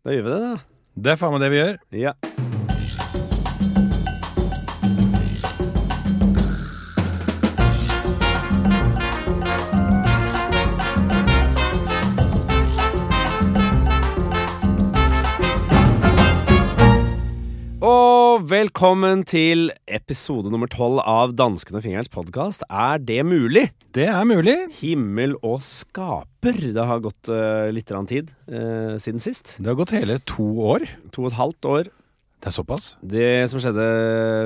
Da gjør vi det, da. Det er faen meg det vi gjør. Ja. Velkommen til episode nummer tolv av Dansken og fingerens podkast. Er det mulig? Det er mulig. Himmel og skaper. Det har gått uh, litt tid uh, siden sist. Det har gått hele to år. To og et halvt år. Det er såpass. Det som skjedde,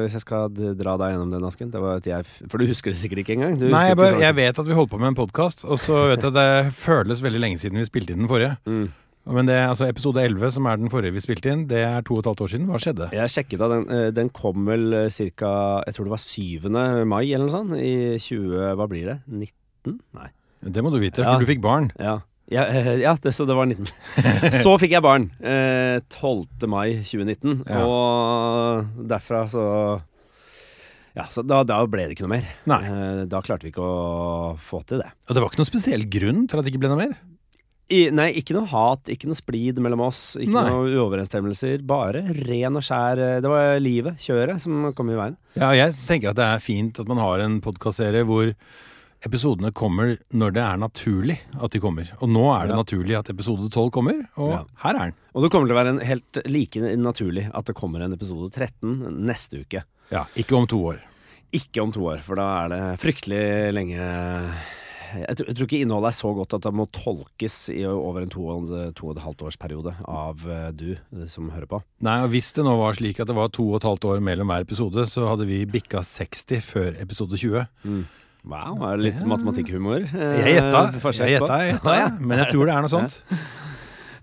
hvis jeg skal dra deg gjennom den, Asken det var at jeg, For du husker det sikkert ikke engang? Du Nei, jeg, bare, jeg vet at vi holdt på med en podkast, og så vet jeg at det føles veldig lenge siden vi spilte inn den forrige. Mm. Men det, altså episode 11, som er den forrige vi spilte inn, det er to og et halvt år siden. Hva skjedde? Jeg sjekket da, den, eh, den kom vel ca. Jeg tror det var 7. mai eller noe sånt. I 20 Hva blir det? 19? Nei. Det må du vite, Ja. for du fikk barn. Ja, ja, eh, ja det, så det var 19. så fikk jeg barn. Eh, 12. mai 2019. Ja. Og derfra så Ja, så da, da ble det ikke noe mer. Nei. Eh, da klarte vi ikke å få til det. Og det var ikke noen spesiell grunn til at det ikke ble noe mer? I, nei, ikke noe hat, ikke noe splid mellom oss, ikke Nei. noe uoverensstemmelser. Bare ren og skjær eh, Det var livet, kjøret, som kom i veien. Ja, jeg tenker at det er fint at man har en podkastserie hvor episodene kommer når det er naturlig at de kommer. Og nå er det Ja. naturlig at episode 12 kommer, og Ja. her er den. Og det kommer til å være en helt like naturlig at det kommer en episode 13 neste uke. Ja, Ikke om to år. Ikke om to år, for da er det fryktelig lenge jeg tror, jeg tror ikke innholdet er så godt at det må tolkes i over en to og, to og et halvt års periode av eh, du eh, som hører på. Nei, og Hvis det nå var slik at det var to og et halvt år mellom hver episode, så hadde vi bikka 60 før episode 20. Wow, er det litt Ja. matematikkhumor? eh, Jeg gjetta, forsøk jeg gjetta, jeg gjetta, men jeg tror det er noe sånt.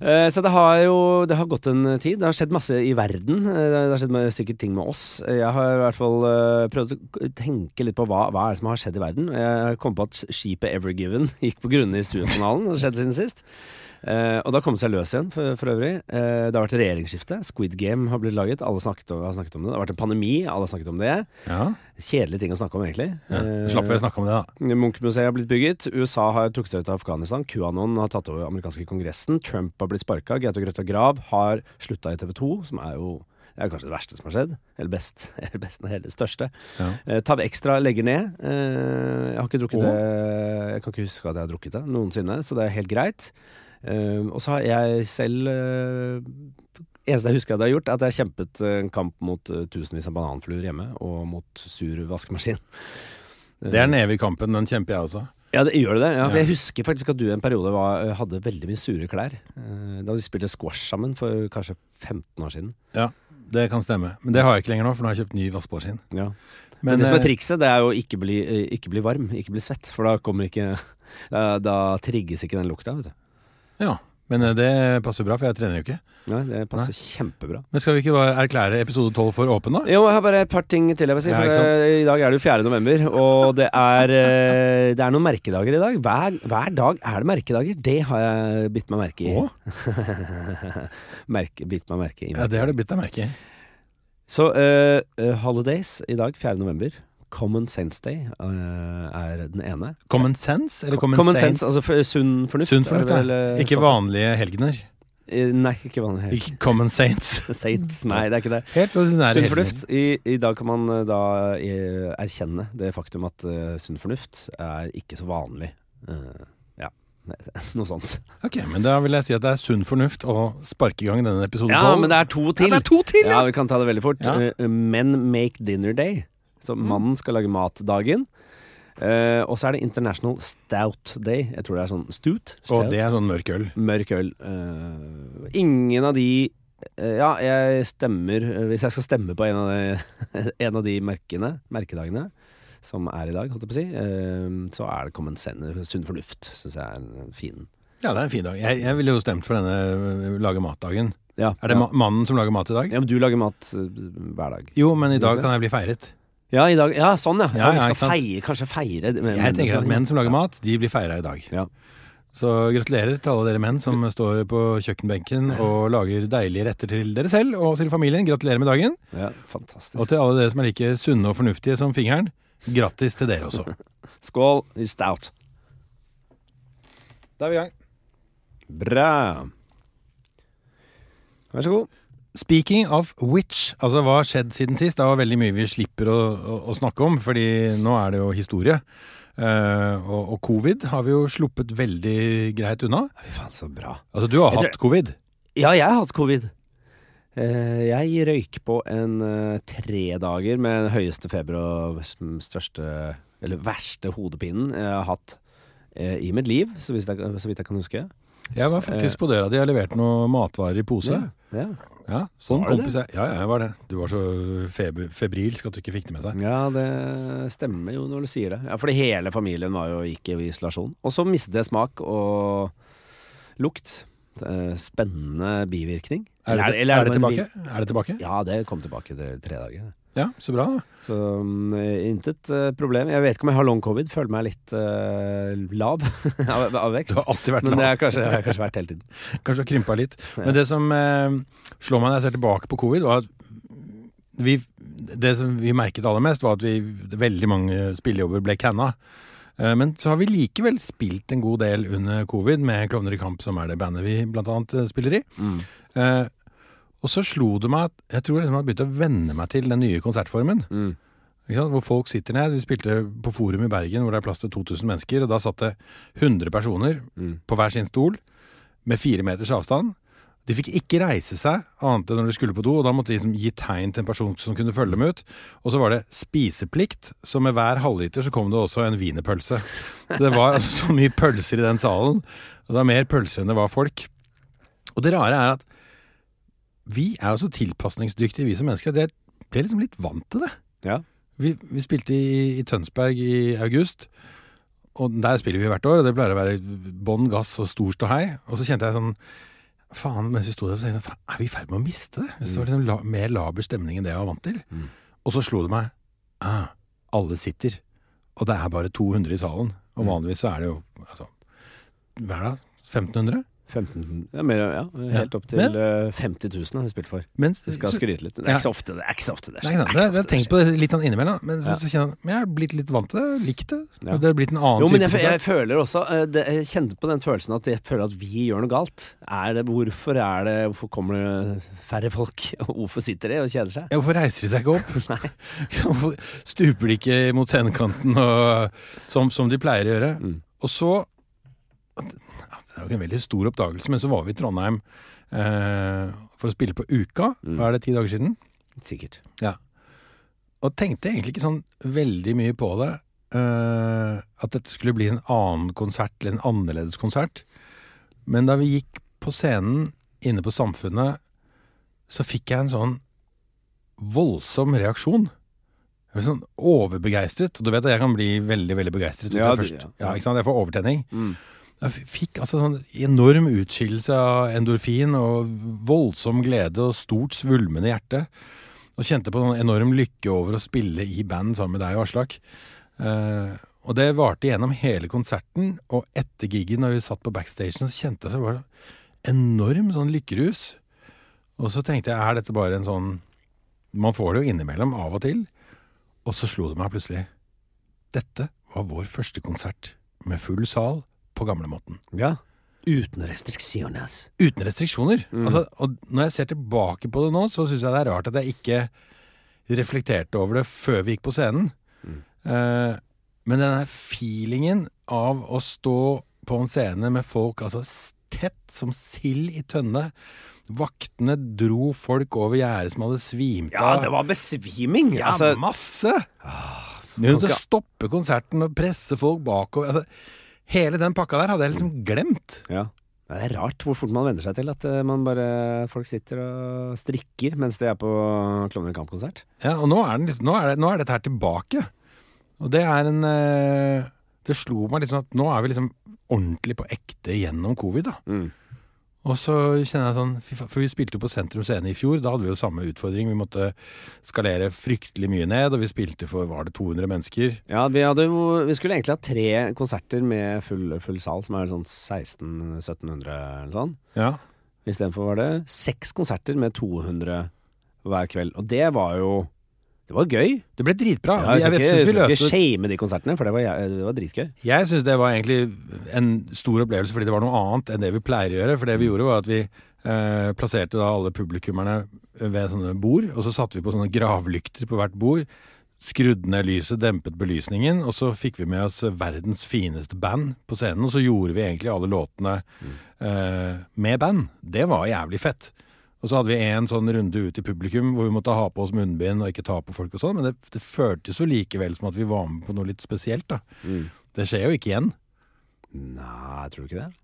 Eh, Så det har jo det har gått en tid. Det har skjedd masse i verden. Eh, Det har skjedd sikkert ting med oss. Jeg har i hvert fall eh, prøvd å tenke litt på hva, hva er det som har skjedd i verden. Jeg kom på at skipet Ever Given gikk på grunne i Suezkanalen. Det har skjedd siden sist. Eh, og det har kommet seg løs igjen, for, for øvrig. Eh, det har vært regjeringsskifte. Squid Game har blitt laget. Alle snakket om, har snakket om det. Det har vært en pandemi. Alle har snakket om det. Ja, Kjedelige ting å snakke om, egentlig. ja. Eh, Slapp vi å snakke om det, da. Munch-museet har blitt bygget. USA har trukket seg ut av Afghanistan. QAnon har tatt over amerikanske kongressen. Trump har blitt sparka. Gaute Grøtta Grav har slutta i TV 2, som er jo det er kanskje det verste som har skjedd. Eller best. Eller best eller det største. Ja. Eh, Tab Extra legger ned. Eh, jeg har ikke drukket Åh. det Jeg kan ikke huske at jeg har drukket det noensinne, så det er helt greit. Eh, og så har jeg selv uh, Eneste jeg husker at jeg har gjort, er at jeg har kjempet eh, en kamp mot eh, tusenvis av bananfluer hjemme, og mot sur vaskemaskin. Det er den evige kampen. Den kjemper jeg også. Ja, det gjør det? Ja. Jeg husker faktisk at du en periode var, eh, hadde veldig mye sure klær. Eh, Da vi spilte squash sammen for kanskje 15 år siden. Ja, det kan stemme. Men det har jeg ikke lenger nå, for nå har jeg kjøpt ny vaskemaskin. Ja. Men, Men det som er eh, trikset, det er jo ikke bli, eh, ikke bli varm, ikke bli svett. For da kommer ikke Da, da trigges ikke den lukta, vet du. Ja, men eh, det passer bra, for jeg trener jo ikke. Nei, det passer kjempebra. Men skal vi ikke bare erklære episode 12 for åpen, da? Jo, jeg har bare et par ting til jeg vil si. Ja, For I dag er det jo 4. november, og det er, eh, det er noen merkedager i dag. Hver, hver dag er det merkedager. Det har jeg bitt meg merke i. Merke, bitt meg merke i. Ja, det har du bitt deg merke i. Så eh, Holidays i dag, 4. november. Common Sense Day uh, er den ene. Common sense? Eller common, Common sense? sense, altså sunn fornuft. Sunn fornuft, vel, ja. eh, Ikke vanlige helgener. Nei, ikke vanlig. helt. Ikke common sense. Saints, nei, det er ikke det. Helt ordinære Sunn fornuft. I, I dag kan man eh, da erkjenne det faktum at uh, sunn fornuft er ikke så vanlig. Uh, ja, noe sånt. Ok, men da vil jeg si at det er sunn fornuft å sparke i gang denne episoden Ja, men det er to til. Ja, det er to til, Ja, vi kan ta det veldig fort. Ja. Uh, Men make dinner day. Så Mm. mannen skal lage mat-dagen. Eh, og så er det International Stout Day. Jeg tror det er sånn stout. Og det er sånn mørk øl. Mørk øl. Eh, ingen av de eh, Ja, jeg stemmer Hvis jeg skal stemme på en av de, en av de merkene, merkedagene som er i dag, holdt jeg på å si, eh, så er det common sense. Sunn fornuft, syns jeg er en fin Ja, det er en fin dag. Jeg, jeg ville jo stemt for denne øh, lage mat-dagen. ja, Er det ja. mannen som lager mat i dag? ja, men du lager mat eh, hver dag. Jo, men i dag kan jeg bli feiret. Ja, i dag, ja sånn ja. ja, Ja, vi skal feire, kanskje feire Jeg tenker at menn som lager mat, de blir feira i dag. Ja. Så gratulerer til alle dere menn som står på kjøkkenbenken og lager deilige retter til dere selv og til familien. Gratulerer med dagen. Ja, fantastisk. Og til alle dere som er like sunne og fornuftige som fingeren, grattis til dere også. Skål i stout. Da er vi i gang. Bra. Vær så god. Speaking of which, altså hva har skjedd siden sist? Det var veldig mye vi slipper å, å, å snakke om, fordi nå er det jo historie. Uh, og, og covid har vi jo sluppet veldig greit unna. Fy faen, så bra. Altså, du har Jeg hatt covid. Ja, jeg har hatt covid. Uh, jeg røyk på en uh, tre dager med den høyeste feber og største, eller verste hodepinen jeg har hatt i mitt liv, så jeg, så vidt jeg kan huske. Jeg var faktisk på døra di og leverte noen matvarer i pose. Ja, Ja, sånn Var kompis jeg. Ja, ja, jeg var det. Du var så feber, febrilsk at du ikke fikk det med seg. ja, det stemmer jo når du sier det. Ja, fordi hele familien var jo gikk i isolasjon. Og så mistet jeg smak og lukt. Eh, Spennende bivirkning. Er det, Eller eller er det tilbake? Er det tilbake? Ja, det kom tilbake til tre dager. Ja, så bra. da. Så mm, intet eh, problem. Jeg vet ikke om jeg har long covid. Føler meg litt uh, lav av, av vekst. Du har alltid vært Men det lav. har kanskje, har kanskje vært hele tiden. Kanskje har krympa litt. Men det som uh, slår meg når jeg ser tilbake på covid, var at vi, det som vi merket aller mest, var at vi, veldig mange spillejobber ble canna. Men så har vi likevel spilt en god del under covid med Klovner i kamp, som er det bandet vi eh, spiller i. Eh, og så slo det meg at jeg tror liksom jeg har begynt å venne meg til den nye konsertformen. Mm. Hvor folk sitter ned. Vi spilte på Forum i Bergen hvor det er plass til 2000 mennesker. Og da satt det 100 personer Mm. på hver sin stol med fire meters avstand. De fikk ikke reise seg annet enn når de skulle på do, og da måtte de liksom gi tegn til en person som kunne følge dem ut. Og så var det spiseplikt, så med hver halvliter så kom det også en wienerpølse. Så det var altså så mye pølser i den salen. Og det var mer pølser enn det var folk. Og det rare er at vi er jo så tilpasningsdyktige, vi som mennesker, jeg ble liksom litt vant til det. Ja. Vi, vi spilte i, i Tønsberg i august, og der spiller vi hvert år, og det pleier å være bånn gass og stor ståhei. Og så kjente jeg sånn Faen, mens vi sto der, så tenkte jeg faen, er vi i ferd med å miste det? Mm. Det var liksom la, mer laber stemning enn det jeg var vant til. Mm. Og så slo det meg ah, alle sitter, og det er bare 200 i salen. Og Mm. vanligvis så er det jo altså, Hva er det? 1500? 15, ja, mer, ja, helt opp til Men- eh, 50 000 har vi spilt for. Men Vi skal skryte litt. Det er ikke så ofte det er ikke så ofte det Nei, er Jeg har tenkt på det litt sånn innimellom, men så, så kjenner jeg men jeg har blitt litt vant til det, likt det. Ja. Det har blitt en annen Jo, men type jeg, jeg føler også eh, det, Jeg kjente på den følelsen at jeg føler at vi gjør noe galt. Er det, hvorfor er det Hvorfor kommer det færre folk? Hvorfor sitter de og kjeder seg? Ja, hvorfor reiser de seg ikke opp? Hvorfor stuper de ikke mot scenekanten og, som, som de pleier å gjøre? Mm. Og så er jo en veldig stor oppdagelse, men så var vi i Trondheim eh, for å spille på Uka. Mm. Hva er det, ti dager siden? Sikkert. Og tenkte egentlig ikke sånn veldig mye på det. eh, at dette skulle bli en annen konsert, eller en annerledes konsert. Men da vi gikk på scenen inne på Samfunnet, så fikk jeg en sånn voldsom reaksjon. Jeg ble sånn overbegeistret. Og du vet at jeg kan bli veldig veldig begeistret. hvis Ja, jeg først, ja. ja, ikke sant? Jeg får overtenning. Mm. Jeg fikk altså sånn enorm utskillelse av endorfin og voldsom glede og stort svulmende hjerte. Og kjente på sånn enorm lykke over å spille i band sammen med deg og Aslak. Eh, og det varte gjennom hele konserten, og etter gigen, når vi satt på backstagen, så kjente jeg så var det enorm sånn lykkerus. Og så tenkte jeg, er dette bare en sånn Man får det jo innimellom, av og til. Og så slo det meg plutselig. Dette var vår første konsert med full sal på gamlemåten. Ja. Uten restriksjoner. Uten restriksjoner. Mm. Altså, og når jeg ser tilbake på det nå, så syns jeg det er rart at jeg ikke reflekterte over det før vi gikk på scenen. Mm. Eh, men denne feelingen av å stå på en scene med folk altså tett som sild i tønne Vaktene dro folk over gjerdet som hadde svimt Ja, det var besviming! Ja, altså, masse! Ah, ikke- stoppe konserten og presse folk bakover. Altså, hele den pakka der hadde jeg liksom glemt. ja. Det er rart hvor fort man venner seg til at eh, man bare, folk sitter og strikker mens de er på Klovner i kamp-konsert. Ja, og nå er, den liksom, nå, er det, nå er dette her tilbake. Og det er en eh, Det slo meg liksom at nå er vi liksom ordentlig på ekte gjennom covid, da. Mm. Og så kjenner jeg sånn For vi spilte jo på Sentrum Scene i fjor. Da hadde vi jo samme utfordring. Vi måtte skalere fryktelig mye ned, og vi spilte for var det 200 mennesker. Ja, vi, hadde, vi skulle egentlig ha tre konserter med full, full sal, som er sånn 1600-1700 eller sånn. Ja. Istedenfor var det seks konserter med 200 hver kveld. Og det var jo Det var gøy. Det ble dritbra. Ja, jeg skal jeg ikke, skal ikke shame de konsertene, for det var, det var dritgøy. Jeg syns det var egentlig en stor opplevelse fordi det var noe annet enn det vi pleier å gjøre. For det vi gjorde, var at vi Eh, plasserte da alle publikummerne ved sånne bord, og så satte vi på sånne gravlykter på hvert bord. Skrudde ned lyset, dempet belysningen, og så fikk vi med oss verdens fineste band på scenen. Og så gjorde vi egentlig alle låtene eh, med band. Det var jævlig fett. Og så hadde vi en sånn runde ut i publikum hvor vi måtte ha på oss munnbind og ikke ta på folk og sånn, men det, det føltes jo likevel som at vi var med på noe litt spesielt, da. Mm. Det skjer jo ikke igjen. Nei, tror du ikke det?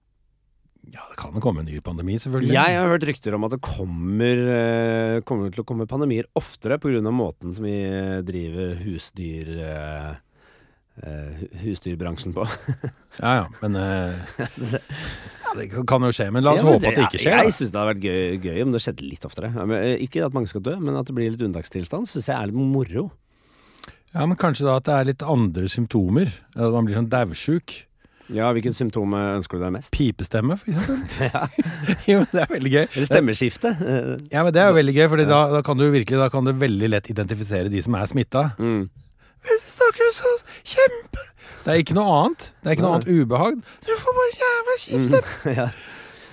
Ja, det kan jo komme en ny pandemi, selvfølgelig. Jeg har hørt rykter om at det kommer, eh, kommer til å komme pandemier oftere pga. måten som vi eh, driver husdyr eh, husdyrbransjen på. Ja, ja, men uh, ja, Det kan jo skje. Men la oss Ja, men håpe at det ikke skjer. Jeg jeg syns det hadde vært gøy, gøy om det skjedde litt oftere. Ja, men, eh, Ikke at mange skal dø, men at det blir litt unntakstilstand, syns jeg er litt moro. Ja, Men kanskje da at det er litt andre symptomer. At man blir sånn daudsjuk. Ja, Hvilket symptom ønsker du deg mest? Pipestemme, for eksempel. jo, men det er veldig gøy. Eller stemmeskifte? Ja, men Det er jo veldig gøy, for da, da kan du virkelig Da kan du veldig lett identifisere de som er smitta. Mm. Hvis du snakker så kjempe Det er ikke noe annet. Det er ikke noe Nei. annet ubehag. Du får bare jævla kjip stemme. ja.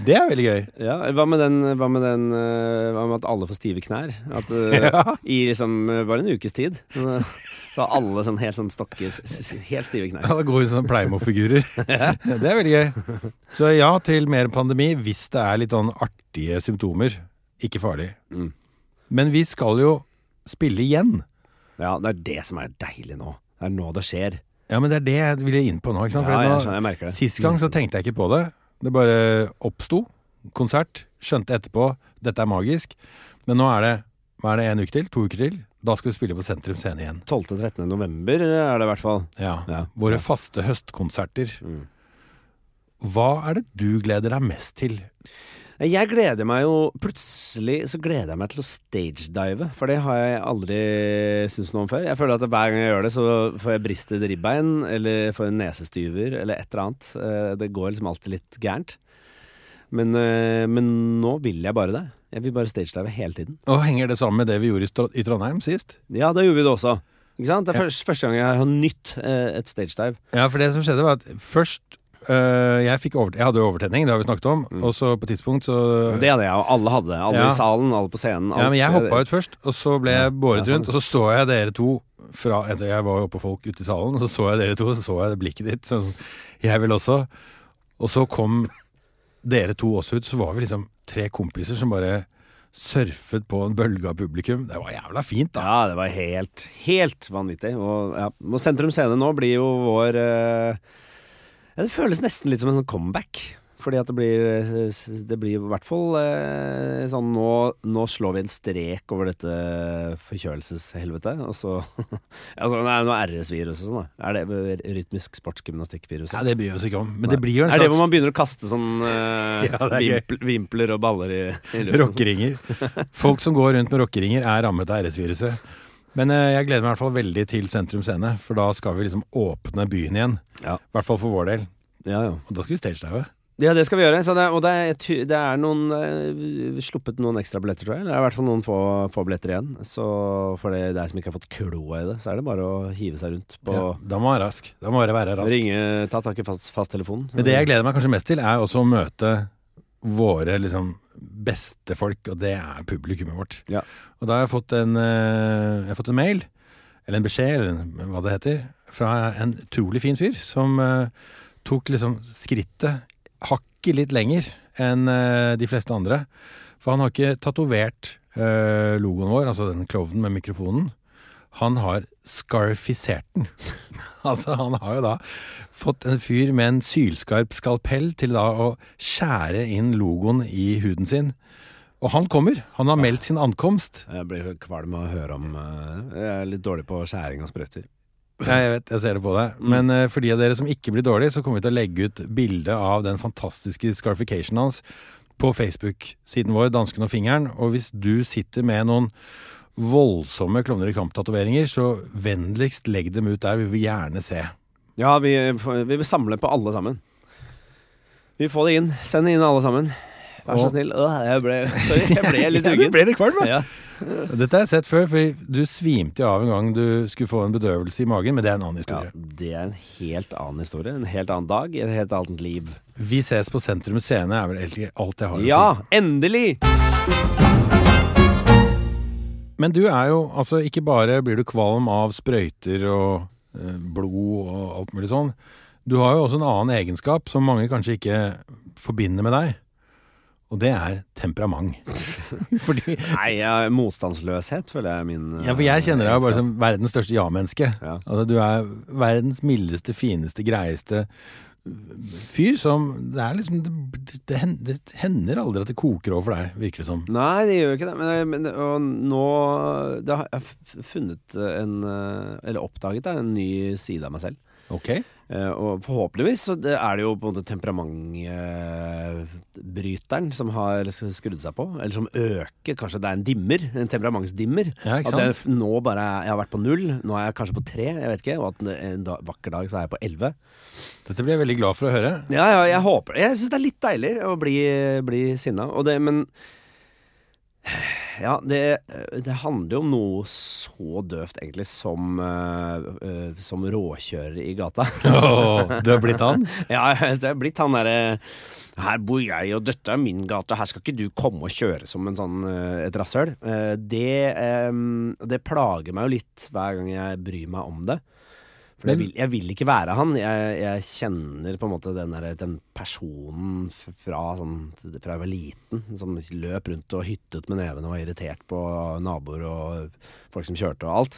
Det er veldig gøy. ja, Hva med den, hva med den eh, Hva med at alle får stive knær? At, eh, Ja. I liksom eh, bare en ukes tid. Så, så har alle sånn helt sånn stokke s- s- Helt stive knær. Ja, det går jo sånne Playmo-figurer. Det er veldig gøy. Så ja til mer pandemi hvis det er litt sånn artige symptomer. Ikke farlig. Mm. Men vi skal jo spille igjen. Ja, det er det som er deilig nå. Det er nå det skjer. Ja, men det er det jeg ville inn på nå. ikke sant? Ja, jeg, skjønner, jeg merker det. Sist gang så tenkte jeg ikke på det. Det bare oppsto. Konsert. Skjønte etterpå. Dette er magisk. Men nå er det hva er det, en uke til? To uker til? Da skal vi spille på Sentrum Scene igjen. 12.-13. november er det i hvert fall. Ja. Ja. Våre faste høstkonserter. Mm. Hva er det du gleder deg mest til? Jeg gleder meg jo Plutselig så gleder jeg meg til å stagedive, for det har jeg aldri syntes noe om før. Jeg føler at hver gang jeg gjør det, så får jeg bristet ribbein, eller får en nesestyver, eller et eller annet. Eh, Det går liksom alltid litt gærent. Men, eh, men nå vil jeg bare det. Jeg vil bare stagedive hele tiden. Og henger det sammen med det vi gjorde i Trondheim sist? Ja, da gjorde vi det også. Ikke sant? Det er Ja. første, første gang jeg har nytt eh, et stagedive. Ja, for det som skjedde var at først øh, jeg, over, jeg hadde jo overtenning, det har vi snakket om. Mm. Og så på et tidspunkt så Det hadde jeg, og alle hadde det. Alle Ja. i salen, alle på scenen. Ja, men jeg alt. hoppa ut først, og så ble jeg båret rundt. Og så så jeg dere to fra altså Jeg var jo oppe folk ute i salen, og så så jeg dere to, og så så jeg det blikket ditt. Sånn, jeg vil også. Og så kom dere to også ut, så var vi liksom tre kompiser som bare surfet på en bølge av publikum. Det var jævla fint, da. Ja, det var helt, helt vanvittig. Og, ja, og Sentrum Scene nå blir jo vår eh, ja, Det føles nesten litt som en sånn comeback. Fordi at det blir Det blir i hvert fall eh, sånn nå, nå slår vi en strek over dette forkjølelseshelvetet. Og så Altså, det er noe RS-virus sånn, da. Er det rytmisk sportsgymnastikkvirus? Ja, Det bryr vi oss ikke om. Men det blir jo en er det hvor man begynner å kaste sånn eh, Ja, vimpl, vimpler og baller i, i luften? rockeringer. Folk som går rundt med rockeringer, er rammet av RS-viruset. Men eh, jeg gleder meg i hvert fall veldig til Sentrum Scene, for da skal vi liksom åpne byen igjen. Ja. I hvert fall for vår del. Ja, ja. Og da skal vi stagedive. Ja, det skal vi gjøre. Så det, og det er, det er noen eh, sluppet noen ekstra billetter, tror jeg. Det er i hvert fall noen få, få billetter igjen. Så for det, deg som ikke har fått kloa i det, så er det bare å hive seg rundt på Ja, da må man være rask. Da må man være rask. Ringe, ta tak i fast, fasttelefonen. Men det jeg gleder meg kanskje mest til, er også å møte våre liksom beste folk, og det er publikummet vårt. Ja. Og da har jeg fått en, eh, jeg har fått en mail, eller en beskjed, eller hva det heter, fra en utrolig fin fyr som eh, tok liksom skrittet hakket litt lenger enn eh, de fleste andre. For han har ikke tatovert logoen vår, altså den klovnen med mikrofonen. Han har scarfisert den. altså, han har jo da fått en fyr med en sylskarp skalpell til da å skjære inn logoen i huden sin. Og han kommer. Han har meldt sin ankomst. Jeg blir kvalm av å høre om eh, Jeg er litt dårlig på skjæring av sprøyter. Ja, jeg vet, jeg ser det på deg. Men uh, for de av dere som ikke blir dårlige, så kommer vi til å legge ut bilde av den fantastiske scarificationen hans på Facebook-siden vår, Dansken og fingeren. Og hvis du sitter med noen voldsomme klovner i kamp-tatoveringer, så vennligst legg dem ut der. Vi vil gjerne se. Ja, vi, vi vil samle på alle sammen. Vi får det inn. Send inn alle sammen. Vær så snill. Åh, jeg ble, sorry, jeg ble litt Ja, du uggen. ble litt kvalm, ja. Ja. Dette har jeg sett før, for du svimte jo av en gang du skulle få en bedøvelse i magen, men det er en annen ja, historie. det er en helt annen historie. En helt annen dag, et helt annet liv. Vi ses på Sentrum Scene er vel egentlig alt jeg har å Ja, si. endelig! Men du er jo, altså ikke bare blir du kvalm av sprøyter og eh, blod og alt mulig sånn. Du har jo også en annen egenskap som mange kanskje ikke forbinder med deg. Og det er temperament. Fordi Nei, ja, motstandsløshet føler jeg er min Ja, for jeg kjenner deg bare som verdens største ja-menneske. Ja. Altså, du er verdens mildeste, fineste, greieste fyr som Det er liksom Det, det, det hender aldri at det koker over for deg, virker det som. Nei, det gjør ikke det. Men, men og nå det har jeg funnet en eh, Eller oppdaget da, en ny side av meg selv. Ok? Eh, og forhåpentligvis så er det jo på en måte temperamentbryteren som har skrudd seg på. Eller som øker. Kanskje det er en dimmer. En temperamentsdimmer. Ja, At jeg nå bare Jeg har vært på null. Nå er jeg kanskje på tre. Jeg vet ikke. Og at en da, vakker dag så er jeg på elleve. Dette blir jeg veldig glad for å høre. Ja, ja, jeg håper Jeg syns det er litt deilig å bli, bli sinna. Og det, men Ja, det, det handler jo om noe så døvt, egentlig, som, uh, uh, som råkjører i gata. Åh, du har blitt han? ja, jeg er blitt han derre her bor jeg, og dette er min gate. Her skal ikke du komme og kjøre som en sånn, eh, et rasshøl. Eh, Det, eh, det plager meg jo litt hver gang jeg bryr meg om det. For jeg vil, jeg vil ikke være han. Jeg, jeg kjenner på en måte den, der, den personen fra, sånn, fra jeg var liten, som løp rundt og hyttet med nevene og var irritert på naboer og folk som kjørte og alt.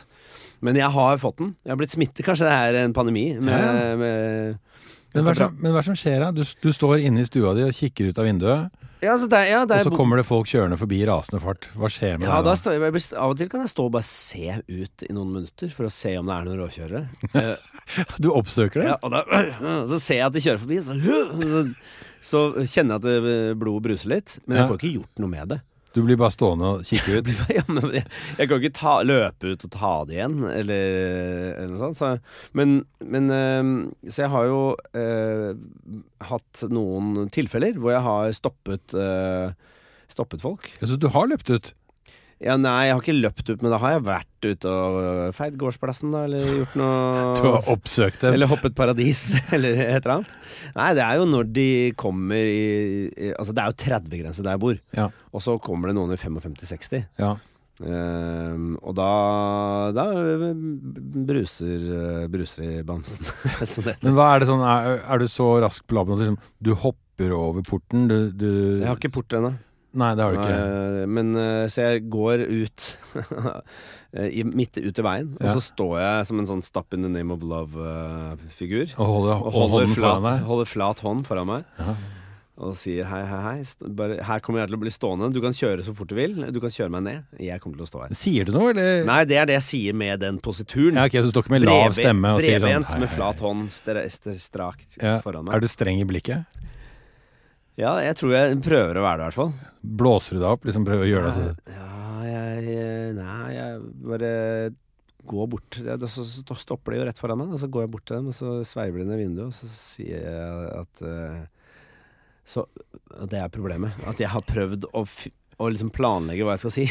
Men jeg har fått den. Jeg har blitt smittet. Kanskje det er en pandemi med, Ja. med Men hva som- men hva som skjer da? Du, du står inne i stua di og kikker ut av vinduet, Ja, altså der, ja, der og så kommer det folk kjørende forbi i rasende fart. Hva skjer med Ja, deg da jeg, av og til kan jeg stå og bare se ut i noen minutter for å se om det er noen råkjørere. Eh, Du oppsøker det? ja, og da, så ser jeg at de kjører forbi, så, så, så kjenner jeg at blodet bruser litt. Men jeg får ikke gjort noe med det. Du blir bare stående og kikke ut? Ja, men jeg, jeg kan ikke ta, løpe ut og ta det igjen, eller, eller noe sånt. Så, men, men eh, Så jeg har jo eh, hatt noen tilfeller hvor jeg har stoppet eh, Stoppet folk. Så du har løpt ut? Ja, nei, jeg har ikke løpt ut, men da har jeg vært ute og feid gårdsplassen, da, eller gjort noe Du har oppsøkt dem? Eller hoppet paradis, eller et eller annet. Nei, det er jo når de kommer i, i Altså, det er jo 30-grense der jeg bor, Ja. og så kommer det noen i 55-60. ja. Um, og da, da bruser, bruser i bamsen. Men hva er det sånn, er, er du så rask på labben at liksom, du hopper over porten? Du, du jeg har ikke port ennå. Nei, det har du ikke. Men eh, så jeg går ut eh, midt ut i veien, og så står jeg som en sånn Stop in the name of love-figur. Og holder, og og holder hånden flat, holder flat hånd foran meg. Ja. Og sier hei, hei, hei. Bare, her kommer jeg til å bli stående. Du kan kjøre så fort du vil. Du kan kjøre meg ned. Jeg kommer til å stå her. Sier du noe, eller? Nei, det er det jeg sier med den posituren. Ja, ok, Så du står ikke med lav stemme og sier sånn Bredbent med flat hånd stra, stra, strakt Ja. foran Er du streng i blikket? Ja, jeg tror jeg prøver å være det, i hvert fall. Blåser du deg opp? Liksom prøver å gjøre deg sånn? Ja, jeg Nei, jeg bare går bort da, så, stopper de jo rett foran meg, og så går jeg bort til dem, og så sveiver de ned vinduet, og så sier jeg at eh, Så det er problemet. At jeg har prøvd å, å liksom planlegge hva jeg skal si.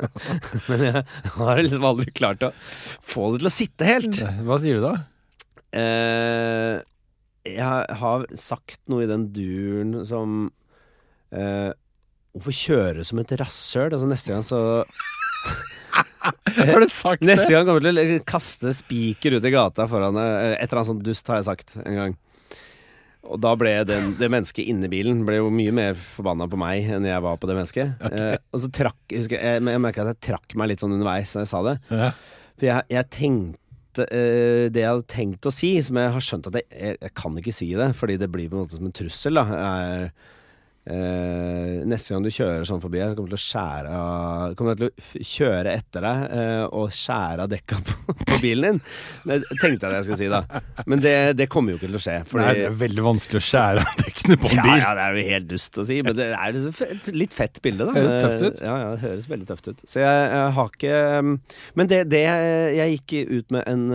Men jeg har liksom aldri klart å få det til å sitte helt. Hva sier du da? Eh, jeg har sagt noe i den duren som eh, Hvorfor kjøre som et rasshøl? Altså neste gang så Har du sagt det? Neste gang kommer jeg til å kaste spiker ut i gata foran deg. Et eller annet sånt dust har jeg sagt en gang. Og da ble den, det mennesket inni bilen Ble jo mye mer forbanna på meg enn jeg var på det mennesket. Eh, og så trakk jeg, husker, jeg, jeg merka at jeg trakk meg litt sånn underveis da jeg sa det. Ja. For jeg, jeg tenkte eh, Det jeg hadde tenkt å si, som jeg har skjønt at jeg, jeg, jeg kan ikke si det, fordi det blir på en måte som en trussel, da, er eh, Neste gang du kjører sånn forbi her, så kommer jeg til å skjære av Kommer jeg til å kjøre etter deg eh, og skjære av dekka på, på bilen din. Det tenkte jeg at jeg skulle si, da. Men det, det kommer jo ikke til å skje. Fordi, Nei, det er veldig vanskelig å skjære av dekkene på en bil. ja, det er jo helt dust å si, men det er et litt fett bilde, da. Høres tøft ut. Ja, ja, det høres veldig tøft ut. Så jeg, jeg har ikke um, Men det, det Jeg gikk ut med en,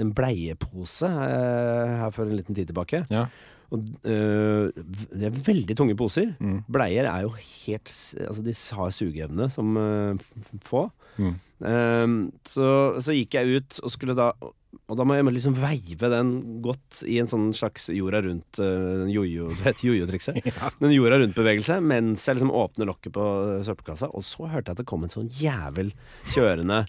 en bleiepose eh, her for en liten tid tilbake. Ja. Og øh, det er veldig tunge poser. Mm. Bleier er jo helt Altså, de har sugeevne som øh, få. Mm. Ehm, så, så gikk jeg ut og skulle da Og da må jeg liksom veive den godt i en sånn slags jorda rundt øh, jojo, Det heter jojo-trikset. En jorda rundt-bevegelse mens jeg liksom åpner lokket på søppelkassa. Og så hørte jeg at det kom en sånn jævel kjørende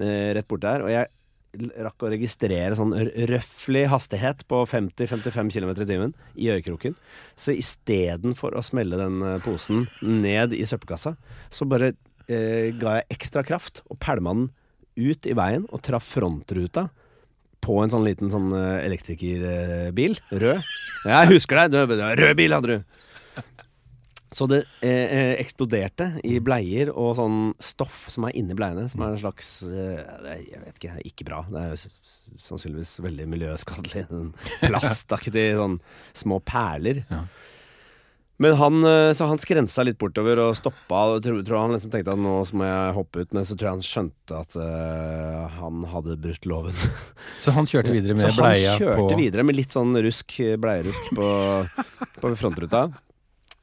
rett bort der. Og jeg rakk å registrere sånn røfflig hastighet på 50-55 km i timen i øyekroken. Så istedenfor å smelle den eh, posen ned i søppelkassa, så bare eh, ga jeg ekstra kraft og pælma den ut i veien og traff frontruta på en sånn liten sånn eh, elektrikerbil. Rød. Jeg husker deg! Rød bil hadde du! Så det eh, eh, eksploderte i bleier og sånn stoff som er inni bleiene, som er en slags eh, Jeg vet ikke, ikke bra. Det er sannsynligvis veldig miljøskadelig. Plastaktig sånn små perler. Ja. Men han, eh, så han skrensa litt bortover og stoppa. Og tror, tror han liksom tenkte at nå må jeg hoppe ut, men så tror jeg han skjønte at eh, han hadde brutt loven. Så han kjørte videre med Så han kjørte på videre med litt sånn rusk, bleierusk på, på frontruta.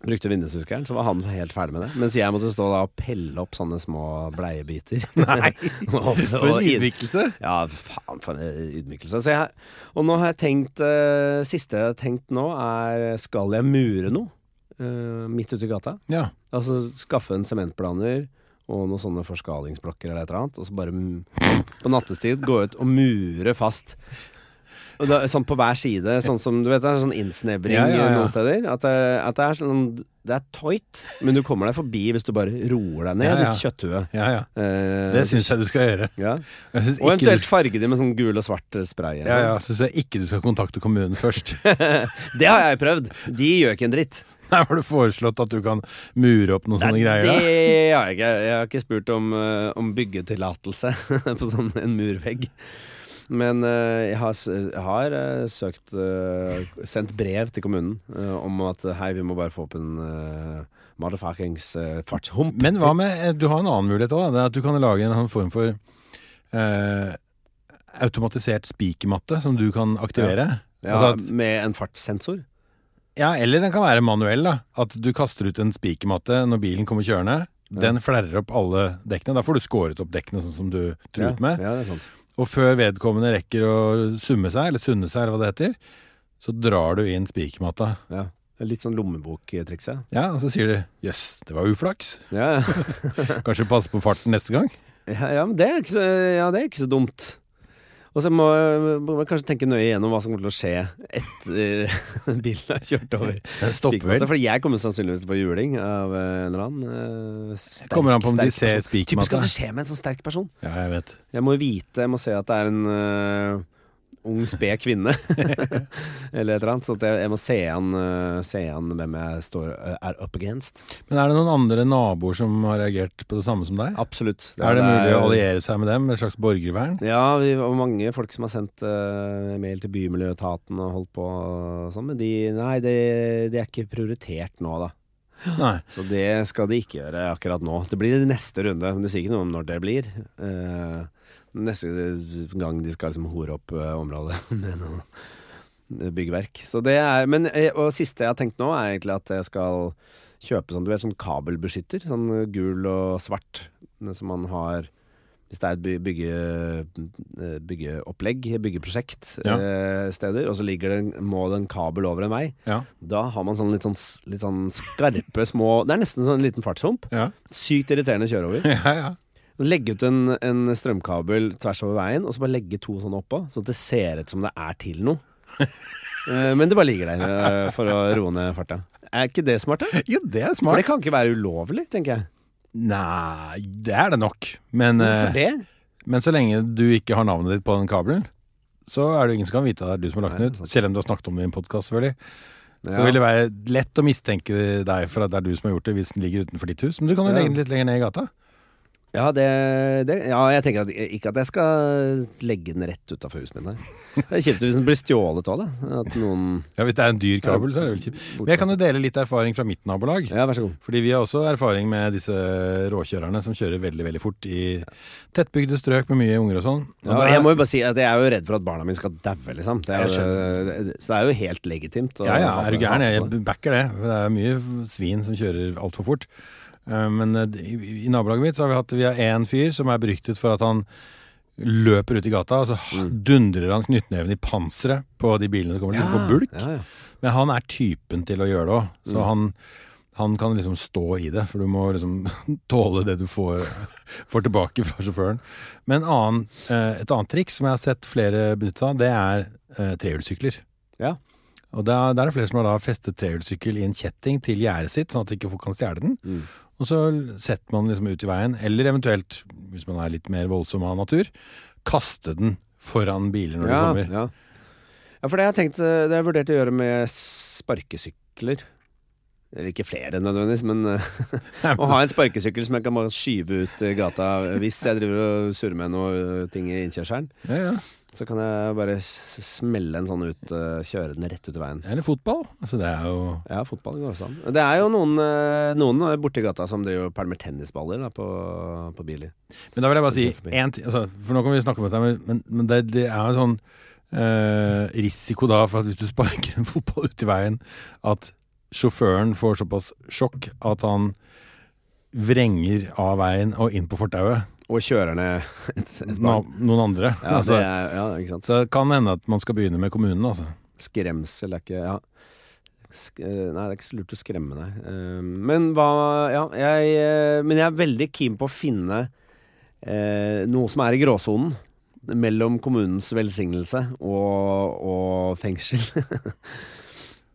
Brukte vindushuskeren, så var han helt ferdig med det. Mens jeg måtte stå da og pelle opp sånne små bleiebiter. Nei! For en ydmykelse! ja, faen for en ydmykelse. Så jeg, og nå har jeg tenkt uh, Siste jeg har tenkt nå, er skal jeg mure noe Uh, midt ute i gata? Ja. Altså skaffe en sementblander og noen sånne forskalingsblokker eller et eller annet, og så bare på nattestid gå ut og mure fast. Da, sånn på hver side, sånn som du vet, det er sånn innsnevring Ja, ja, noen steder. At det, at det er sånn Det er tight, men du kommer deg forbi hvis du bare roer deg ned. Ja, ja. Litt kjøtthue. ja. Eh, Det syns jeg du skal gjøre. ja. Og eventuelt du, farge de med sånn gul og svart spray. ja, ja, syns jeg ikke du skal kontakte kommunen først. Det har jeg prøvd. De gjør ikke en dritt. Nei, har du foreslått at du kan mure opp noen sånne Nei, greier. det har jeg ikke. Jeg har ikke spurt om, eh, om byggetillatelse på sånn en murvegg. Men eh, jeg har, jeg har eh, søkt eh, Sendt brev til kommunen om at hei, vi må bare få opp en motherfuckings fartshump. Men hva med Du har en annen mulighet òg. At du kan lage en sånn form for eh, automatisert spikermatte som du kan aktivere. ja, Altså at, Med en fartssensor? ja, eller den kan være manuell. da At du kaster ut en spikermatte når bilen kommer kjørende. Den flerrer opp alle dekkene. Da får du skåret opp dekkene sånn som du truet ja, med. Ja, det er sant. Og før vedkommende rekker å summe seg, eller sunne seg, eller hva det heter, så drar du inn spikermatta. Ja. Litt sånn lommeboktrikset. Ja, og så sier du 'jøss, det var uflaks'. Ja, Kanskje passe på farten neste gang? ja, ja, men det er ikke så, ja, det er ikke så dumt. Og så må man kanskje tenke nøye igjennom hva som kommer til å skje etter bilen har kjørt over. Stopper. Fordi jeg kommer sannsynligvis til å få juling av eh, en eller annen. eh, sterk, Kommer an på om de ser spikermatta. Typisk at det skjer med en sånn sterk person. Ja, jeg vet. Jeg må vite, jeg må se at det er en eh, ung, sped kvinne. eller et eller annet. Så jeg, jeg må se an, eh, se an hvem jeg står, eh, er up against. Men er det noen andre naboer som har reagert på det samme som deg? Absolutt. Er det mulig å alliere seg med dem et slags borgervern? Ja, vi var mange folk som har sendt uh, mail til Bymiljøetaten og holdt på og sånn, men de, nei, det, de er ikke prioritert nå, da. Nei. Så det skal de ikke gjøre akkurat nå. Det blir neste runde, men det sier ikke noe om når det blir. Eh, neste gang de skal liksom hore opp eh, området med noe byggverk. Så det er, men, eh, og siste jeg har tenkt nå, er egentlig at jeg skal kjøpe sånn, du vet, sånn kabelbeskytter. Sånn gul og svart, som man har hvis det er et bygge, eh, byggeopplegg, byggeprosjekt, Ja. eh, steder, og så ligger det, må det en kabel over en vei, Ja. da har man sånn litt sånn, litt sånn skarpe små Det er nesten sånn en liten fartshump. Ja. Sykt irriterende å kjøre over. Legge ut en, en strømkabel tvers over veien, og så bare legge to sånne oppå, så det ser ut som det er til noe. Eh, Men det bare ligger der eh, for å roe ned farta. Er ikke det smart, da? Jo, det er smart. For det kan ikke være ulovlig, tenker jeg. Nei, det er det nok. Men, Hvorfor eh, det? men så lenge du ikke har navnet ditt på den kabelen, så er det ingen som kan vite at det er du som har lagt den ut. Selv om du har snakket om det i en podkast, selvfølgelig. Så Ja. vil det være lett å mistenke deg for at det er du som har gjort det, hvis den ligger utenfor ditt hus. Men du kan jo legge den litt lenger ned i gata. Ja, det, det, ja, jeg tenker at, ikke at jeg skal legge den rett utafor huset mitt. Det er kjipt hvis den blir stjålet òg, da. Ja, Hvis det er en dyr kabel, så er det vel kjipt. Men jeg kan jo dele litt erfaring fra mitt nabolag. Ja, vær så god. Fordi vi har også erfaring med disse råkjørerne som kjører veldig veldig fort i tettbygde strøk med mye unger og sånn. Og Ja, jeg må jo bare si at jeg er jo redd for at barna mine skal daue, liksom. Det er så det er jo helt legitimt. Ja, ja, er du gæren? Jeg backer det. Det er mye svin som kjører altfor fort. Eh, Men eh, i, nabolaget mitt så har vi hatt Vi har én fyr som er beryktet for at han løper ut i gata, og så Mm. dundrer han knyttneven i panseret på de bilene som kommer til å få bulk. Ja, ja. Men han er typen til å gjøre det òg, så Mm. han, han kan liksom stå i det. For du må liksom tåle det du får, får tilbake fra sjåføren. Men annen, eh, et annet triks som jeg har sett flere benytte seg av, det er eh, trehjulssykler. Ja. Og der, der er det flere som har da festet trehjulssykkel i en kjetting til gjerdet sitt, sånn at ikke folk kan stjele den. Mm. Og så setter man liksom ut i veien, eller eventuelt, hvis man er litt mer voldsom av natur, kaste den foran biler når ja, de kommer. ja. ja, for det har jeg tenkt eh, Det jeg vurdert å gjøre med sparkesykler. Eller ikke flere nødvendigvis, men eh, å ha en sparkesykkel som jeg kan bare skyve ut i gata hvis jeg driver og surrer med noe eh, ting i innkjørselen. Ja, ja. Så kan jeg bare smelle en sånn ut, eh, kjøre den rett ut i veien. Eller fotball. Altså det er jo Ja, fotball går også an. Det er jo noen, eh, noen borti gata som driver og pælmer tennisballer da, på, på biler. Men da vil jeg bare si én ting altså, For nå kan vi snakke om dette, men, men det, det er jo sånn eh, risiko da for at hvis du sparker en fotball ut i veien, at sjåføren får såpass sjokk at han vrenger av veien og inn på fortauet. Og kjørerne et, et Na- barn. Noen andre. Ja, altså, det er, ja, ikke sant. så det kan hende at man skal begynne med kommunen, altså. Skremsel er ikke Ja. Sk eh, nei, det er ikke så lurt å skremme deg. Uh, men hva Ja, jeg eh, Men jeg er veldig keen på å finne uh, noe som er i gråsonen. Mellom kommunens velsignelse og, og fengsel.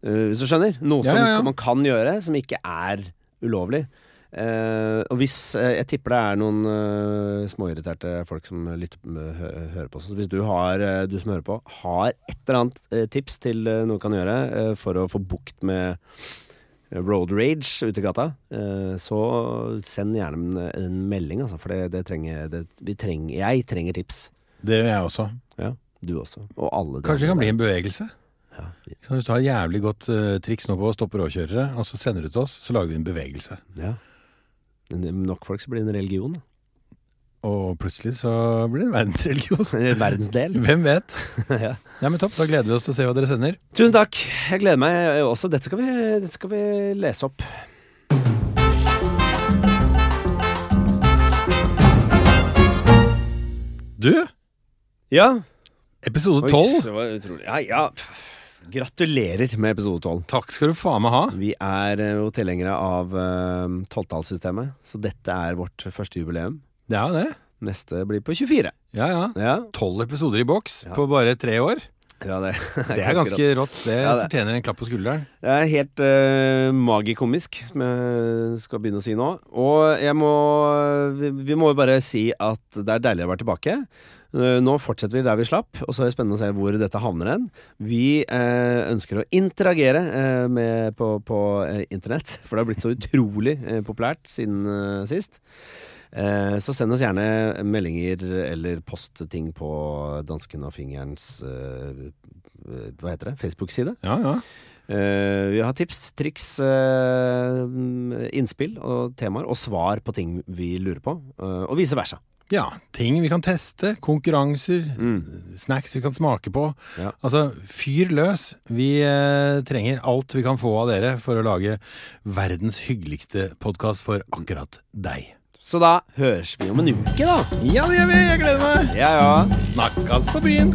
Eh, Hvis du skjønner? Noe Ja, som ja, ja. man kan gjøre, som ikke er ulovlig. Uh, og hvis uh, Jeg tipper det er noen uh, småirriterte folk som lytter, hø hører på. Så hvis du, har, du som hører på, har et eller annet tips til noe du kan gjøre for å få bukt med road rage ute i gata, så send gjerne en, en melding, altså. For det, det trenger, det, vi trenger Jeg trenger tips. Det gjør jeg også. Du også. Og alle. Kanskje det kan bli en bevegelse? Ja. Så hvis du har jævlig godt uh, triks nå på å stoppe råkjørere, og så sender du til oss, så lager vi en bevegelse. ja. Nok folk så blir det en religion. da. Og plutselig så blir det en verdensreligion. Eller verdensdel. Hvem vet? ja. Ja, men topp. Da gleder vi oss til å se hva dere sender. Tusen takk. Jeg gleder meg også. Dette skal vi, dette skal vi lese opp. Du, Ja. episode tolv. 12. det var utrolig. Ja, ja. Gratulerer med episode 12. Takk skal du faen meg ha. Vi er eh, jo tilhengere av uh, tolvtallssystemet, så dette er vårt første jubileum. Det er det. Neste blir på 24. Ja, ja. Ja, Tolv episoder i boks Ja. på bare tre år. ja det, Det er ganske rått. Det Ja, det- fortjener en klapp på skulderen. Det er helt uh, magikomisk, som jeg skal begynne å si nå. Og jeg må vi, vi må jo bare si at det er deilig å være tilbake. Eh, Nå fortsetter vi der vi slapp, og så er det spennende å se hvor dette havner hen. Vi eh, ønsker å interagere eh, med, på, på internett, for det har blitt så utrolig populært siden sist. Eh, så send oss gjerne meldinger eller post ting på Dansken og fingerens eh, Hva heter det? Facebook-side. Ja, ja. Eh, vi har tips, triks, eh, innspill og temaer, og svar på ting vi lurer på, og vice versa. Ja, ting vi kan teste, konkurranser, Mm. snacks vi kan smake på. Ja. Altså, fyr løs. Vi eh, trenger alt vi kan få av dere for å lage verdens hyggeligste podkast for akkurat deg. Så da høres vi om en uke, da. Ja, det gjør vi! Jeg gleder meg! Ja, ja. Snakkes på byen!